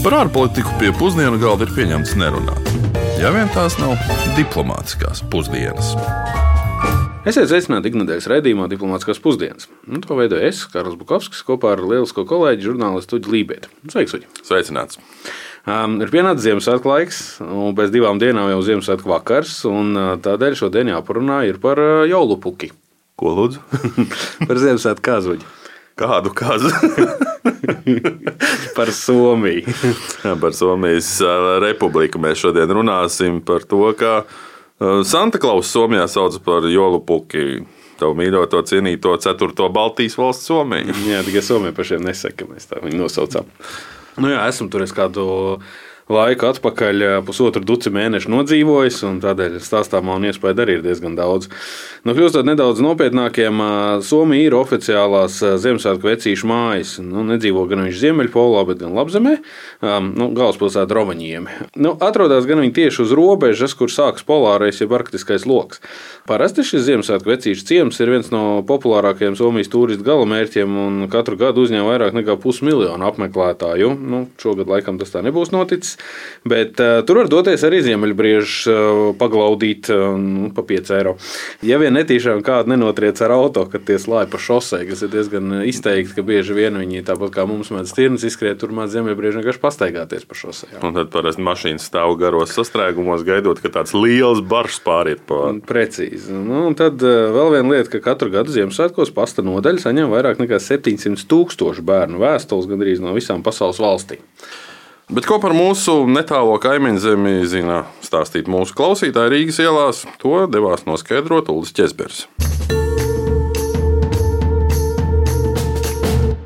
Par ārpolitiku pie pusdienu galda ir pieņemts nerunāt. Ja vien tās nav diplomātiskās pusdienas. Esiet sveicināti ikdienas raidījumā Diplomātiskās pusdienas. Nu, to veidoju es, Karls Bukovskis, kopā ar lielisko kolēģi, žurnālistu Uģi Lībētu. Sveiks, Uģi! Sveicināts! Um, ir pienācis Ziemassvētku laiks, un pēc divām dienām jau Ziemassvētku vakars. Tādēļ šodien jāparunā par Jolupuki. Ko lūdzu? par Ziemassvētku kāzuģi. Kādu kazu? par Somiju. par Somijas republiku mēs šodien runāsim par to, kā Santa Klausa Somijā sauc par Jolupuki. Tavu mīļoto, cienīto ceturto Baltijas valsts Somiju. Jā, tikai Somija pašiem nesaka, ka mēs tā viņu nosaucām. Nu jā, esmu tur kādu laiku atpakaļ, pusotru duci mēnešu nodzīvojis, un tādēļ stāstā man iespēja arī ir diezgan daudz. Nu, kļūstot nedaudz nopietnākiem, Somija ir oficiālās Ziemassvētku vecīšu mājas. Nu, nedzīvo gan viņš Ziemeļpolā, bet gan Labzemē, nu, galvaspilsēta Romaņiem. Nu, atrodas gan viņi tieši uz robežas, kur sākas polārais, jeb arktiskais lokus. Parasti šis Ziemassvētku vecīšu ciems ir viens no populārākajiem Somijas turistu galamērķiem, un katru gadu uzņem vairāk nekā pusmiljonu apmeklētāju. Nu, šogad laikam tas tā nebūs noticis. Bet uh, tur var doties arī ziemeļbriežus uh, paglaudīt uh, nu, pa 5 eiro. Ja vien netīšām kādu nenotriec ar auto, kad tie slāpj pa šosei, kas ir diezgan izteikti, ka bieži vien viņi tāpat kā mums mēdz tirnas izskriet, tur mēdz ziemeļbrieži vienkārši pastaigāties pa šosei. Un tad parasti mašīnas stāv garos sastrēgumos, gaidot, ka tāds liels bars pāriet pa. Precīzi. Nu, un tad vēl viena lieta, ka katru gadu Ziemassvētkos pasta nodaļa saņem vairāk nekā 700 tūkstošu bērnu vēstules gandrīz no visām pasaules valstīm. Bet ko par mūsu netālo kaimiņu zemi zina stāstīt mūsu klausītāji Rīgas ielās, to devās noskaidrot Ulas Česbers.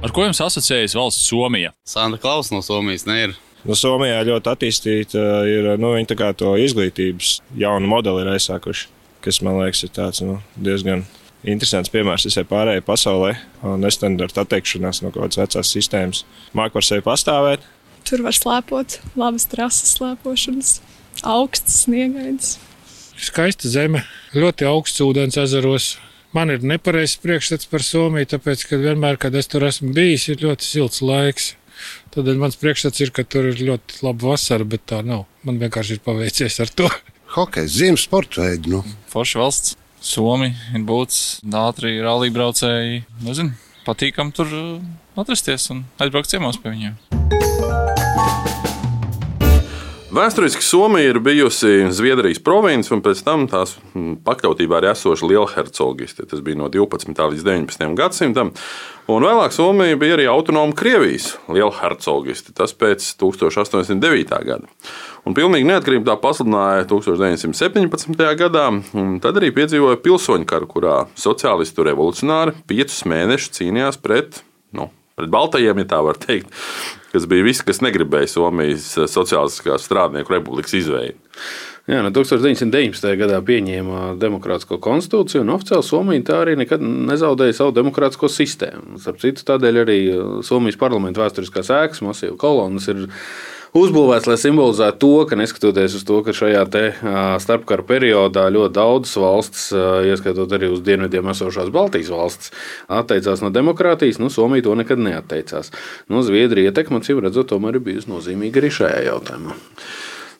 Ar ko jums asociējas valsts Somija? Santa Klausa no Somijas ne ir. Nu, Somijā ļoti attīstīta ir nu, viņa to izglītības jaunu modeli ir aizsākuši, kas man liekas ir tāds nu, diezgan interesants piemērs visai pārējai pasaulē. Nestandarta atteikšanās no kaut kādas vecās sistēmas. Mākslinieks par sevi pastāvēt, Tur var slēpot, labas trases slēpošanas, augstas sniegainas. Skaista zeme, ļoti augsts ūdens ezeros. Man ir nepareizs priekšstats par Somiju, tāpēc, ka vienmēr, kad es tur esmu bijis, ir ļoti silts laiks. Tad mans priekšstats ir, ka tur ir ļoti laba vasara, bet tā nav. Man vienkārši ir paveicies ar to. Hokeja, ziemas sporta veidu. Nu. Forša valsts, Somija ir būtis, ātri rallija braucēji. Nezinu, patīkam tur uh, atrasties un aizbraukt ciemos pie viņiem. Vēsturiski Somija ir bijusi Zviedrijas province, un pēc tam tās mm, pakļautībā arī esoša lielhercogisti. Tas bija no 12. līdz 19. gadsimtam. Un vēlāk Somija bija arī autonoma Krievijas lielhercogisti. Tas pēc 1809. gada. Un pilnīgi neatkarību tā pasludināja 1917. gadā, un tad arī piedzīvoja pilsoņu karu, kurā sociālistu revolucionāri piecus mēnešus cīnījās pret, nu, pret baltajiem, ja tā var teikt kas bija viss, kas negribēja Somijas eh, Sociālistiskās strādnieku republikas izveidi. Jā, no 1919. gadā pieņēma demokrātisko konstitūciju, un oficiāli Somija tā arī nekad nezaudēja savu demokrātisko sistēmu. Starp citu, tādēļ arī eh, Somijas parlamenta vēsturiskās ēkas, masīva kolonas ir uzbūvēts, lai simbolizētu to, ka neskatoties uz to, ka šajā starpkara periodā ļoti daudzas valstis, ieskaitot arī uz dienvidiem esošās Baltijas valstis, atteicās no demokrātijas, nu, Somija to nekad neatteicās. Nu, Zviedrija ietekme, cīm redzot, tomēr ir bijusi nozīmīga arī šajā jautājumā.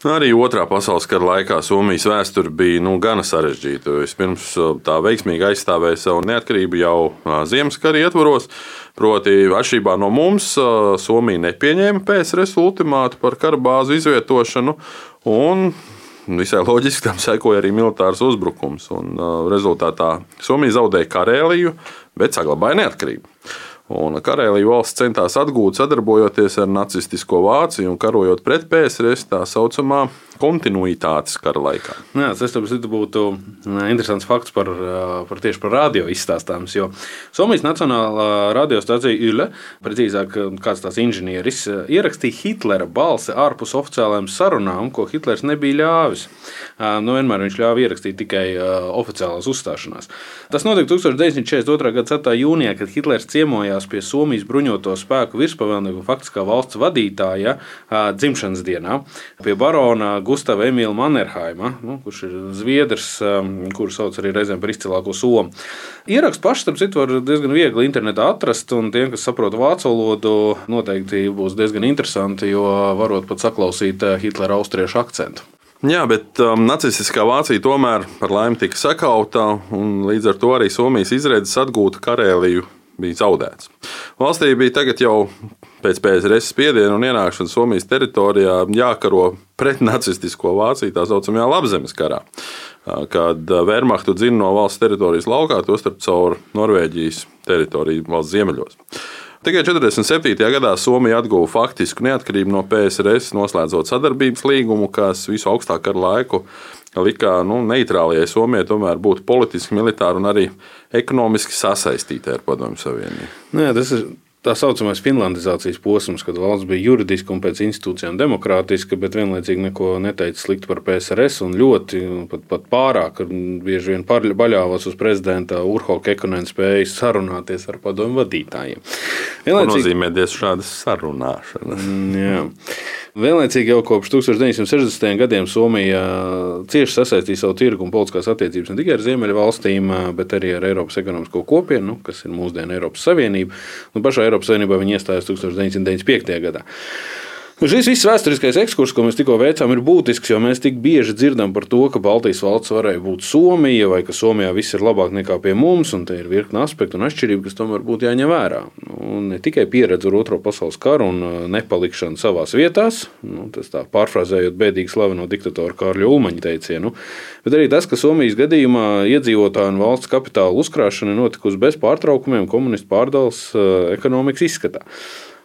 Arī otrā pasaules kara laikā Somijas vēsture bija nu, gana sarežģīta. Vispirms tā veiksmīgi aizstāvēja savu neatkarību jau Ziemasskarī ietvaros. Proti, atšķirībā no mums, Somija nepieņēma PSRS ultimātu par kara bāzu izvietošanu. Visai loģiski tam sekoja arī militārs uzbrukums. Un, rezultātā Somija zaudēja Karēliju, bet saglabāja neatkarību. Un Karēlija valsts centās atgūt, sadarbojoties ar nacistisko Vāciju un karojot pret PSRS tā saucamā kontinuitātes kara laikā. Jā, tas būtu interesants fakts par, par tieši par radio izstāstāms. Jo Somijas Nacionālā radiostacija Ule, precīzāk, kāds tās inženieris, ierakstīja Hitlera balsi ārpus oficiālajām sarunām, ko Hitlers nebija ļāvis. Nu, vienmēr viņš ļāva ierakstīt tikai oficiālās uzstāšanās. Tas notika 1942. gada 4. jūnijā, kad Hitlers ciemojās pie Somijas bruņoto spēku virspavēlnieka un faktiskā valsts vadītāja dzimšanas dienā pie barona Gustava Emīla Mannerheima, nu, kurš ir zviedrs, kuru sauc arī reizēm par izcilāko somu. Ierakstu pašu, starp citu, var diezgan viegli internetā atrast, un tiem, kas saprot vācu valodu, noteikti būs diezgan interesanti, jo varot pat saklausīt Hitlera austriešu akcentu. Jā, bet um, nacistiskā Vācija tomēr par laimi tika sakauta, un līdz ar to arī Somijas izredzes atgūt Karēliju bija zaudēts. Valstī bija tagad jau pēc PSRS spiediena un ienākšanas Somijas teritorijā jākaro pret nacistisko Vāciju, tā saucamajā Labzemes karā. Kad Wehrmachtu dzina no valsts teritorijas laukā, tostarp caur Norvēģijas teritoriju valsts ziemeļos. Tikai 47. gadā Somija atguva faktisku neatkarību no PSRS, noslēdzot sadarbības līgumu, kas visu augstāko laiku lika nu, neitrālajai Somijai tomēr būt politiski, militāri un arī ekonomiski sasaistītai ar Padomju Savienību. Nē, tas ir tā saucamais finlandizācijas posms, kad valsts bija juridiska un pēc institūcijām demokrātiska, bet vienlaicīgi neko neteica sliktu par PSRS un ļoti, pat, pat pārāk, bieži vien paļāvās uz prezidenta Urho Kekonēna spēju sarunāties ar padomu vadītājiem. Vienlaicīgi... Ko nozīmē diez šādas sarunāšanas? Mm, jā. Vienlaicīgi jau kopš 1960. gadiem Somija cieši sasaistīja savu tirgu un politiskās attiecības ne tikai ar Ziemeļu valstīm, bet arī ar Eiropas ekonomisko kopienu, nu, kas ir mūsdienu Eiropas Savienība. Nu, pašā Eiropas Savienībā viņi iestājās 1995. gadā. Nu, šis viss vēsturiskais ekskurs, ko mēs tikko veicām, ir būtisks, jo mēs tik bieži dzirdam par to, ka Baltijas valsts varēja būt Somija, vai ka Somijā viss ir labāk nekā pie mums, un te ir virkni aspektu un atšķirību, kas tomēr būtu jāņem vērā. Nu, ne tikai pieredze ar Otro pasaules karu un uh, nepalikšanu savās vietās, nu, tas tā pārfrāzējot bēdīgi slaveno diktatoru Kārļu Ulmaņa teicienu, bet arī tas, ka Somijas gadījumā iedzīvotāju un valsts kapitāla uzkrāšana notikusi bez pārtraukumiem komunistu pārdales uh, ekonomikas izskatā.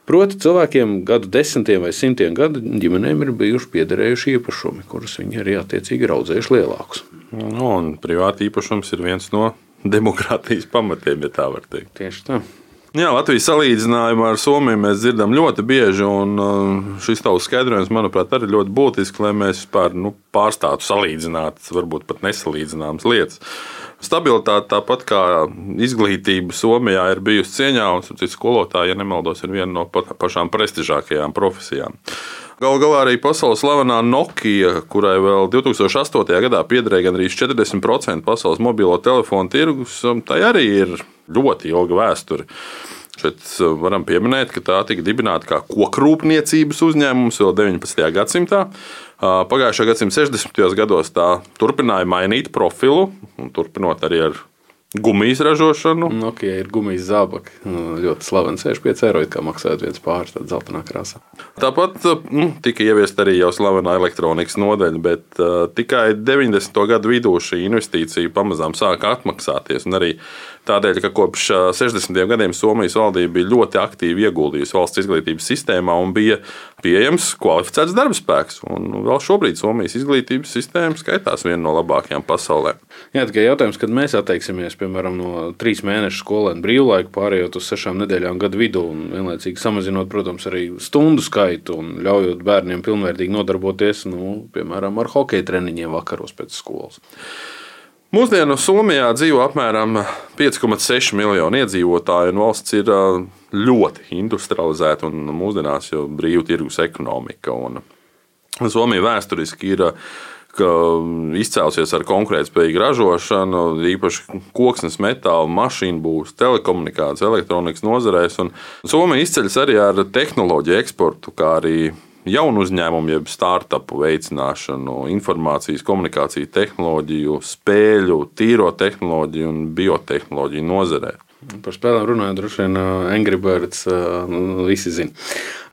Proti, cilvēkiem gadu desmitiem vai simtiem gadu ģimenēm ir bijuši piederējuši īpašumi, kurus viņi arī attiecīgi ir audzējuši lielākus. Nu, un privāti īpašums ir viens no demokrātijas pamatiem, ja tā var teikt. Tieši tā. Jā, Latvijas salīdzinājumā ar Somiju mēs dzirdam ļoti bieži, un uh, šis tavs skaidrojums, manuprāt, arī ļoti būtisks, lai mēs vispār nu, pārstātu salīdzināt, varbūt pat nesalīdzināmas lietas. Stabilitāte, tāpat kā izglītība Somijā, ir bijusi cieņā, un cits skolotāji, ja nemaldos, ir viena no pašām prestižākajām profesijām. Galu galā arī pasaules slavenā Nokia, kurai vēl 2008. gadā piederēja gandrīz 40% pasaules mobilo telefonu tirgus, tai arī ir ļoti ilga vēsture. Šeit uh, varam pieminēt, ka tā tika dibināta kā kokrūpniecības uzņēmums vēl 19. gadsimtā. Uh, pagājušā gadsimta 60. gados tā turpināja mainīt profilu, turpinot arī ar gumijas ražošanu. Nokia ir gumijas zābaki. Nu, ļoti slavens 65 eiro, kā maksājot viens pāris tādā zeltainā krāsā. Tāpat nu, tika ieviesta arī jau slavena elektronikas nodeļa, bet uh, tikai 90. gadu vidū šī investīcija pamazām sāka atmaksāties. Arī Tādēļ, ka kopš 60. gadiem Somijas valdība bija ļoti aktīvi ieguldījusi valsts izglītības sistēmā un bija pieejams kvalificēts darba spēks. Un vēl šobrīd Somijas izglītības sistēma skaitās viena no labākajām pasaulē. Jā, tikai jautājums, kad mēs atteiksimies piemēram no trīs mēnešu skolēnu brīvlaika, pārējot uz sešām nedēļām gadu vidū un vienlaicīgi samazinot, protams, arī stundu skaitu un ļaujot bērniem pilnvērtīgi nodarboties, nu, piemēram, ar hokeja treniņiem vakaros pēc skolas. Mūsdienu Somijā dzīvo apmēram 5,6 miljoni iedzīvotāju, un valsts ir ļoti industrializēta un mūsdienās jau brīva tirgus ekonomika. Un Somija vēsturiski ir izcēlusies ar konkurētspējīgu ražošanu, īpaši koksnes, metāla, mašīnu būvniecības, telekomunikācijas, elektronikas nozarēs. Somija izceļas arī ar tehnoloģiju eksportu, kā arī jaunu uzņēmumu, jeb startupu veicināšanu, informācijas, komunikāciju tehnoloģiju, spēļu, tīro tehnoloģiju un biotehnoloģiju nozarē. Par spēlēm runājot, droši vien Angry Birds nu, visi zina.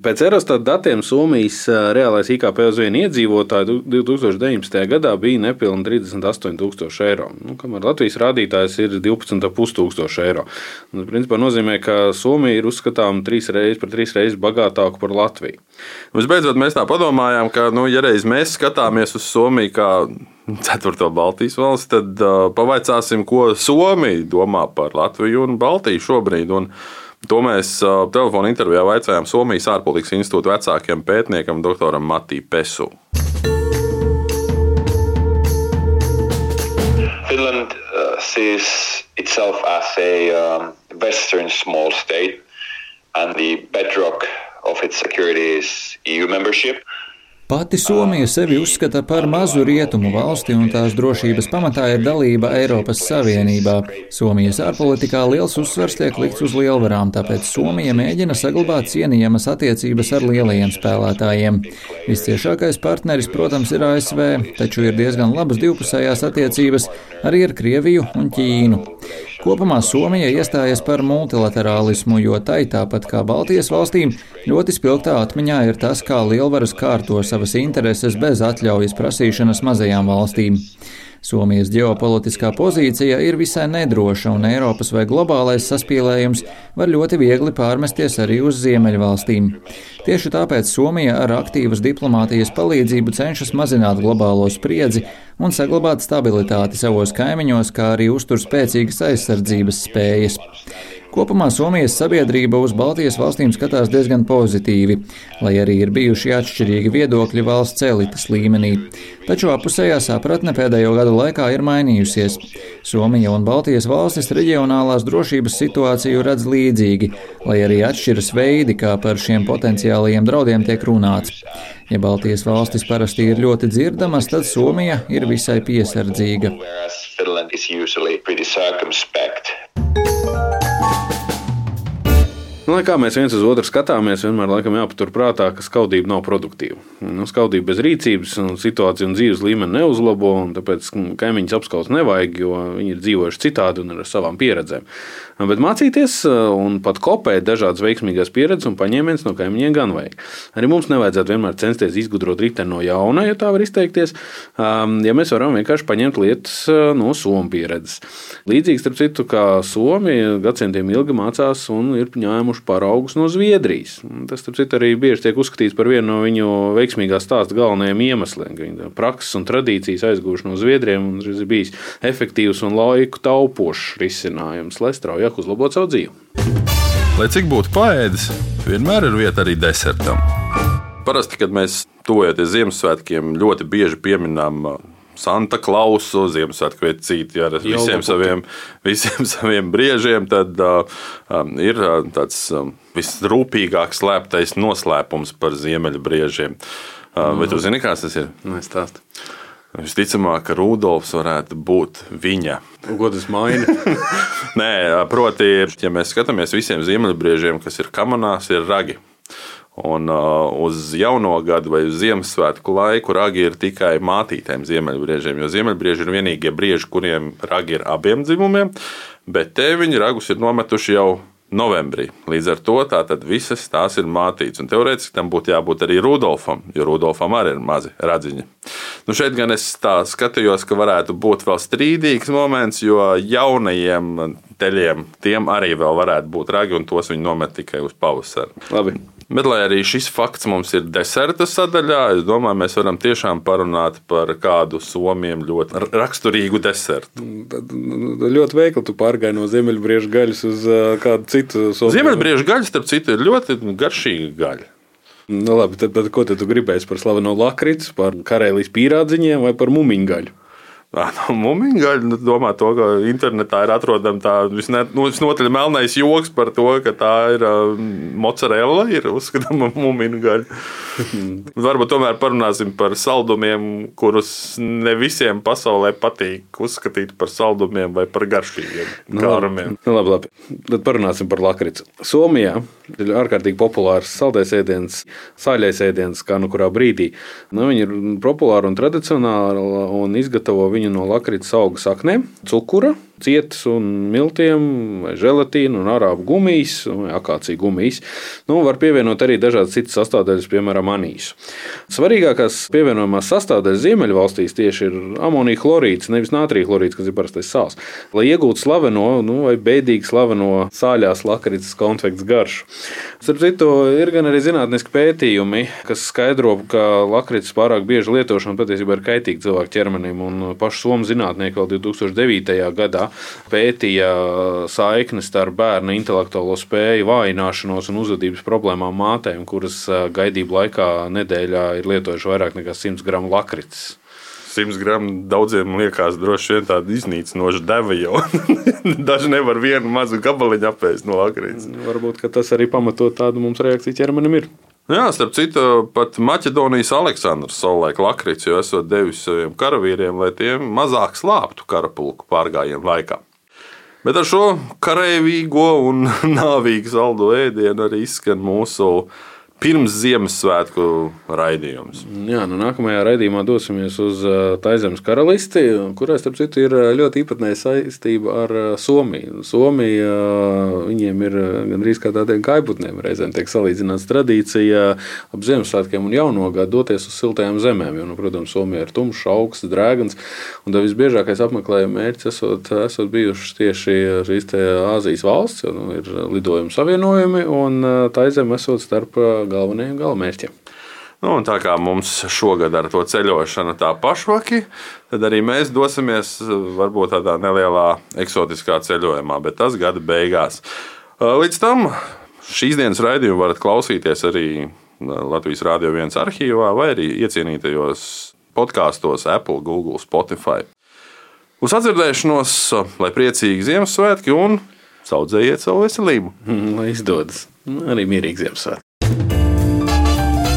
Pēc Eurostat datiem Somijas reālais IKP uz vienu iedzīvotāju 2019. gadā bija nepilnīgi 38,000 eiro. Nu, kamēr Latvijas rādītājs ir 12,500 eiro. Tas principā nozīmē, ka Somija ir uzskatāms trīs reizes par trīs reizes bagātāku par Latviju. Visbeidzot, mēs tā padomājām, ka, nu, ja reiz mēs skatāmies uz Somiju kā ceturto Baltijas valsti, tad uh, pavaicāsim, ko Somija domā par Latviju un Baltiju šobrīd. Un to mēs uh, telefona intervijā vaicājām Somijas ārpolitikas institūta vecākajam pētniekam, doktoram Matī Pesu. Finland uh, sees itself as a um, Western small state. and the bedrock of its security is EU membership. Pati Somija sevi uzskata par mazu rietumu valsti, un tās drošības pamatā ir dalība Eiropas Savienībā. Somijas ārpolitikā liels uzsvers tiek likts uz lielvarām, tāpēc Somija mēģina saglabāt cienījamas attiecības ar lielajiem spēlētājiem. Visciešākais partneris, protams, ir ASV, taču ir diezgan labas divpusējās attiecības arī ar Krieviju un Ķīnu. Kopumā Somija iestājas par multilaterālismu, jo tai, tāpat kā Baltijas valstīm, ļoti spilgtā atmiņā ir tas, kā lielvaras kārto savas intereses bez atļaujas prasīšanas mazajām valstīm. Somijas ģeopolitiskā pozīcija ir visai nedroša, un Eiropas vai globālais saspīlējums var ļoti viegli pārmesties arī uz Ziemeļvalstīm. Tieši tāpēc Somija ar aktīvas diplomātijas palīdzību cenšas mazināt globālo spriedzi un saglabāt stabilitāti savos kaimiņos, kā arī uztur spēcīgas aizsardzības spējas. Kopumā Somijas sabiedrība uz Baltijas valstīm skatās diezgan pozitīvi, lai arī ir bijuši atšķirīgi viedokļi valsts elites līmenī. Taču apusējā sapratne pēdējo gadu laikā ir mainījusies. Somija un Baltijas valstis reģionālās drošības situāciju redz līdzīgi, lai arī atšķiras veidi, kā par šiem potenciālajiem draudiem tiek runāts. Ja Baltijas valstis parasti ir ļoti dzirdamas, tad Somija ir visai piesardzīga. Nu, kā mēs viens uz otru skatāmies, vienmēr laikam jāpatur prātā, ka skaudība nav produktīva. Nu, skaudība bez rīcības situācija un dzīves līmeni neuzlabo, un tāpēc kaimiņus apskaust nevajag, jo viņi ir dzīvojuši citādi un ar savām pieredzēm. Bet mācīties un pat kopēt dažādas veiksmīgās pieredzes un paņēmienas no kaimiņiem gan vajag. Arī mums nevajadzētu vienmēr censties izgudrot riteni no jauna, ja tā var izteikties, ja mēs varam vienkārši paņemt lietas no Somijas pieredzes. Līdzīgi, starp citu, kā Somija gadsimtiem ilgi mācās un ir ņēmuši ņēmuši paraugus no Zviedrijas. Tas, starp citu, arī bieži tiek uzskatīts par vienu no viņu veiksmīgā stāsta galvenajiem iemesliem. Viņa prakses un tradīcijas aizgūši no Zviedriem un ir bijis efektīvs un laiku taupošs risinājums, lai straujāk uzlabotu savu dzīvi. Lai cik būtu paēdis, vienmēr ir vieta arī desertam. Parasti, kad mēs tuvojamies Ziemassvētkiem, ļoti bieži pieminām Santa Klausu, Ziemassvētku vecīti ar visiem saviem, visiem saviem briežiem, tad uh, ir tāds um, visrūpīgāk slēptais noslēpums par ziemeļu briežiem. Uh, vai tu zini, kas tas ir? Nē, stāsti. Visticamāk, ka Rudolfs varētu būt viņa. Ko tas maina? Nē, proti, ja mēs skatāmies visiem ziemeļbriežiem, kas ir kamanās, ir ragi. Un uh, uz jauno gadu vai uz Ziemassvētku laiku ragi ir tikai mātītēm ziemeļbriežiem, jo ziemeļbrieži ir vienīgie brieži, kuriem ragi ir abiem dzimumiem, bet te viņi ragus ir nometuši jau novembrī. Līdz ar to visas tās ir mātītas. Un teorētiski tam būtu jābūt arī Rudolfam, jo Rudolfam arī ir mazi radziņi. Nu šeit gan es skatījos, ka varētu būt vēl strīdīgs moments, jo jaunajiem teļiem tiem arī vēl varētu būt ragi, un tos viņi nomet tikai uz pavasari. Labi. Bet, lai arī šis fakts mums ir deserta sadaļā, es domāju, mēs varam tiešām parunāt par kādu somiem ļoti raksturīgu desertu. Tad ļoti veikli tu pārgāji no ziemeļbrieža gaļas uz kādu citu somiju. Ziemeļbrieža gaļa, starp citu, ir ļoti garšīga gaļa. Nu, labi, tad, tad ko tad tu gribēsi par slaveno lakrītu, par karēlīs pīrādziņiem vai par mumiņu gaļu? No Mūmiņa nu, domā, to, ka internetā ir atrodama tā nu, visnotaļ melnais joks par to, ka tā ir uh, mozzarella, ir uzskatāma mūmiņa gaļa. Varbūt tomēr parunāsim par saldumiem, kurus ne visiem pasaulē patīk uzskatīt par saldumiem vai par garšīgiem nu, kārumiem. Nu, labi, labi. Tad parunāsim par lakricu. Somijā ir ārkārtīgi populārs saldais ēdiens, sāļais ēdiens, kā nu kurā brīdī. Nu, viņi ir populāri un tradicionāli un izgatavo viņu no lakrītas auga saknēm, cukura, cietas un miltiem, vai želatīna un arābu gumijas, vai akācija gumijas. Nu, var pievienot arī dažādas citas sastāvdaļas, piemēram, anīsu. Svarīgākās pievienojamās sastāvdaļas Ziemeļvalstīs tieši ir amonija chlorīds, nevis nātrija chlorīds, kas ir parastais sāls. Lai iegūtu slaveno nu, vai beidīgi slaveno sāļās lakrītas konfekts garšu. Starp citu, ir gan arī zinātniski pētījumi, kas skaidro, ka lakrītas pārāk bieži lietošana patiesībā ir kaitīga cilvēku ķermenim. Un paši somu zinātnieki vēl 2009. gadā pētīja saikni starp bērnu intelektuālo spēju vājināšanos un uzvedības problēmām mātēm, kuras gaidību laikā nedēļā ir lietojuši vairāk nekā 100 gramu lakrites. 100 gramu daudziem liekas droši vien tāda iznīcinoša deva, jo daži nevar vienu mazu gabaliņu apēst no lakrītes. Varbūt tas arī pamatot tādu mums reakciju ķermenim ir. Jā, starp citu, pat Maķedonijas Aleksandrs savulaik lakrits jau esot devis saviem karavīriem, lai tie mazāk slāptu karapulku pārgājienu laikā. Bet ar šo karavīgo un nāvīgu saldo ēdienu arī izskan mūsu pirms Ziemassvētku raidījums. Jā, nu nākamajā raidījumā dosimies uz Taizemes karalisti, kurai, starp citu, ir ļoti īpatnēja saistība ar Somiju. Somija viņiem ir gandrīz kā tādiem kaibutniem, reizēm tiek salīdzināts tradīcija ap Ziemassvētkiem un jauno gadu doties uz siltajām zemēm, jo, nu, protams, Somija ir tumšs, augsts, drēgans, un tā visbiežākais apmeklējuma mērķis esot, esot bijušas tieši šīs Āzijas valsts, jo nu, ir lidojuma savienojumi, un Taizem esot starp galvenajiem galamērķiem. Nu, tā kā mums šogad ar to ceļošanu tā pašvaki, tad arī mēs dosimies varbūt tādā nelielā eksotiskā ceļojumā, bet tas gada beigās. Līdz tam šīs dienas raidījumu varat klausīties arī Latvijas Rādio 1 arhīvā vai arī iecienītajos podkāstos Apple, Google, Spotify. Uz atdzirdēšanos, lai priecīgi Ziemassvētki un saudzējiet savu veselību. Lai izdodas arī mierīgi Ziemassvētki.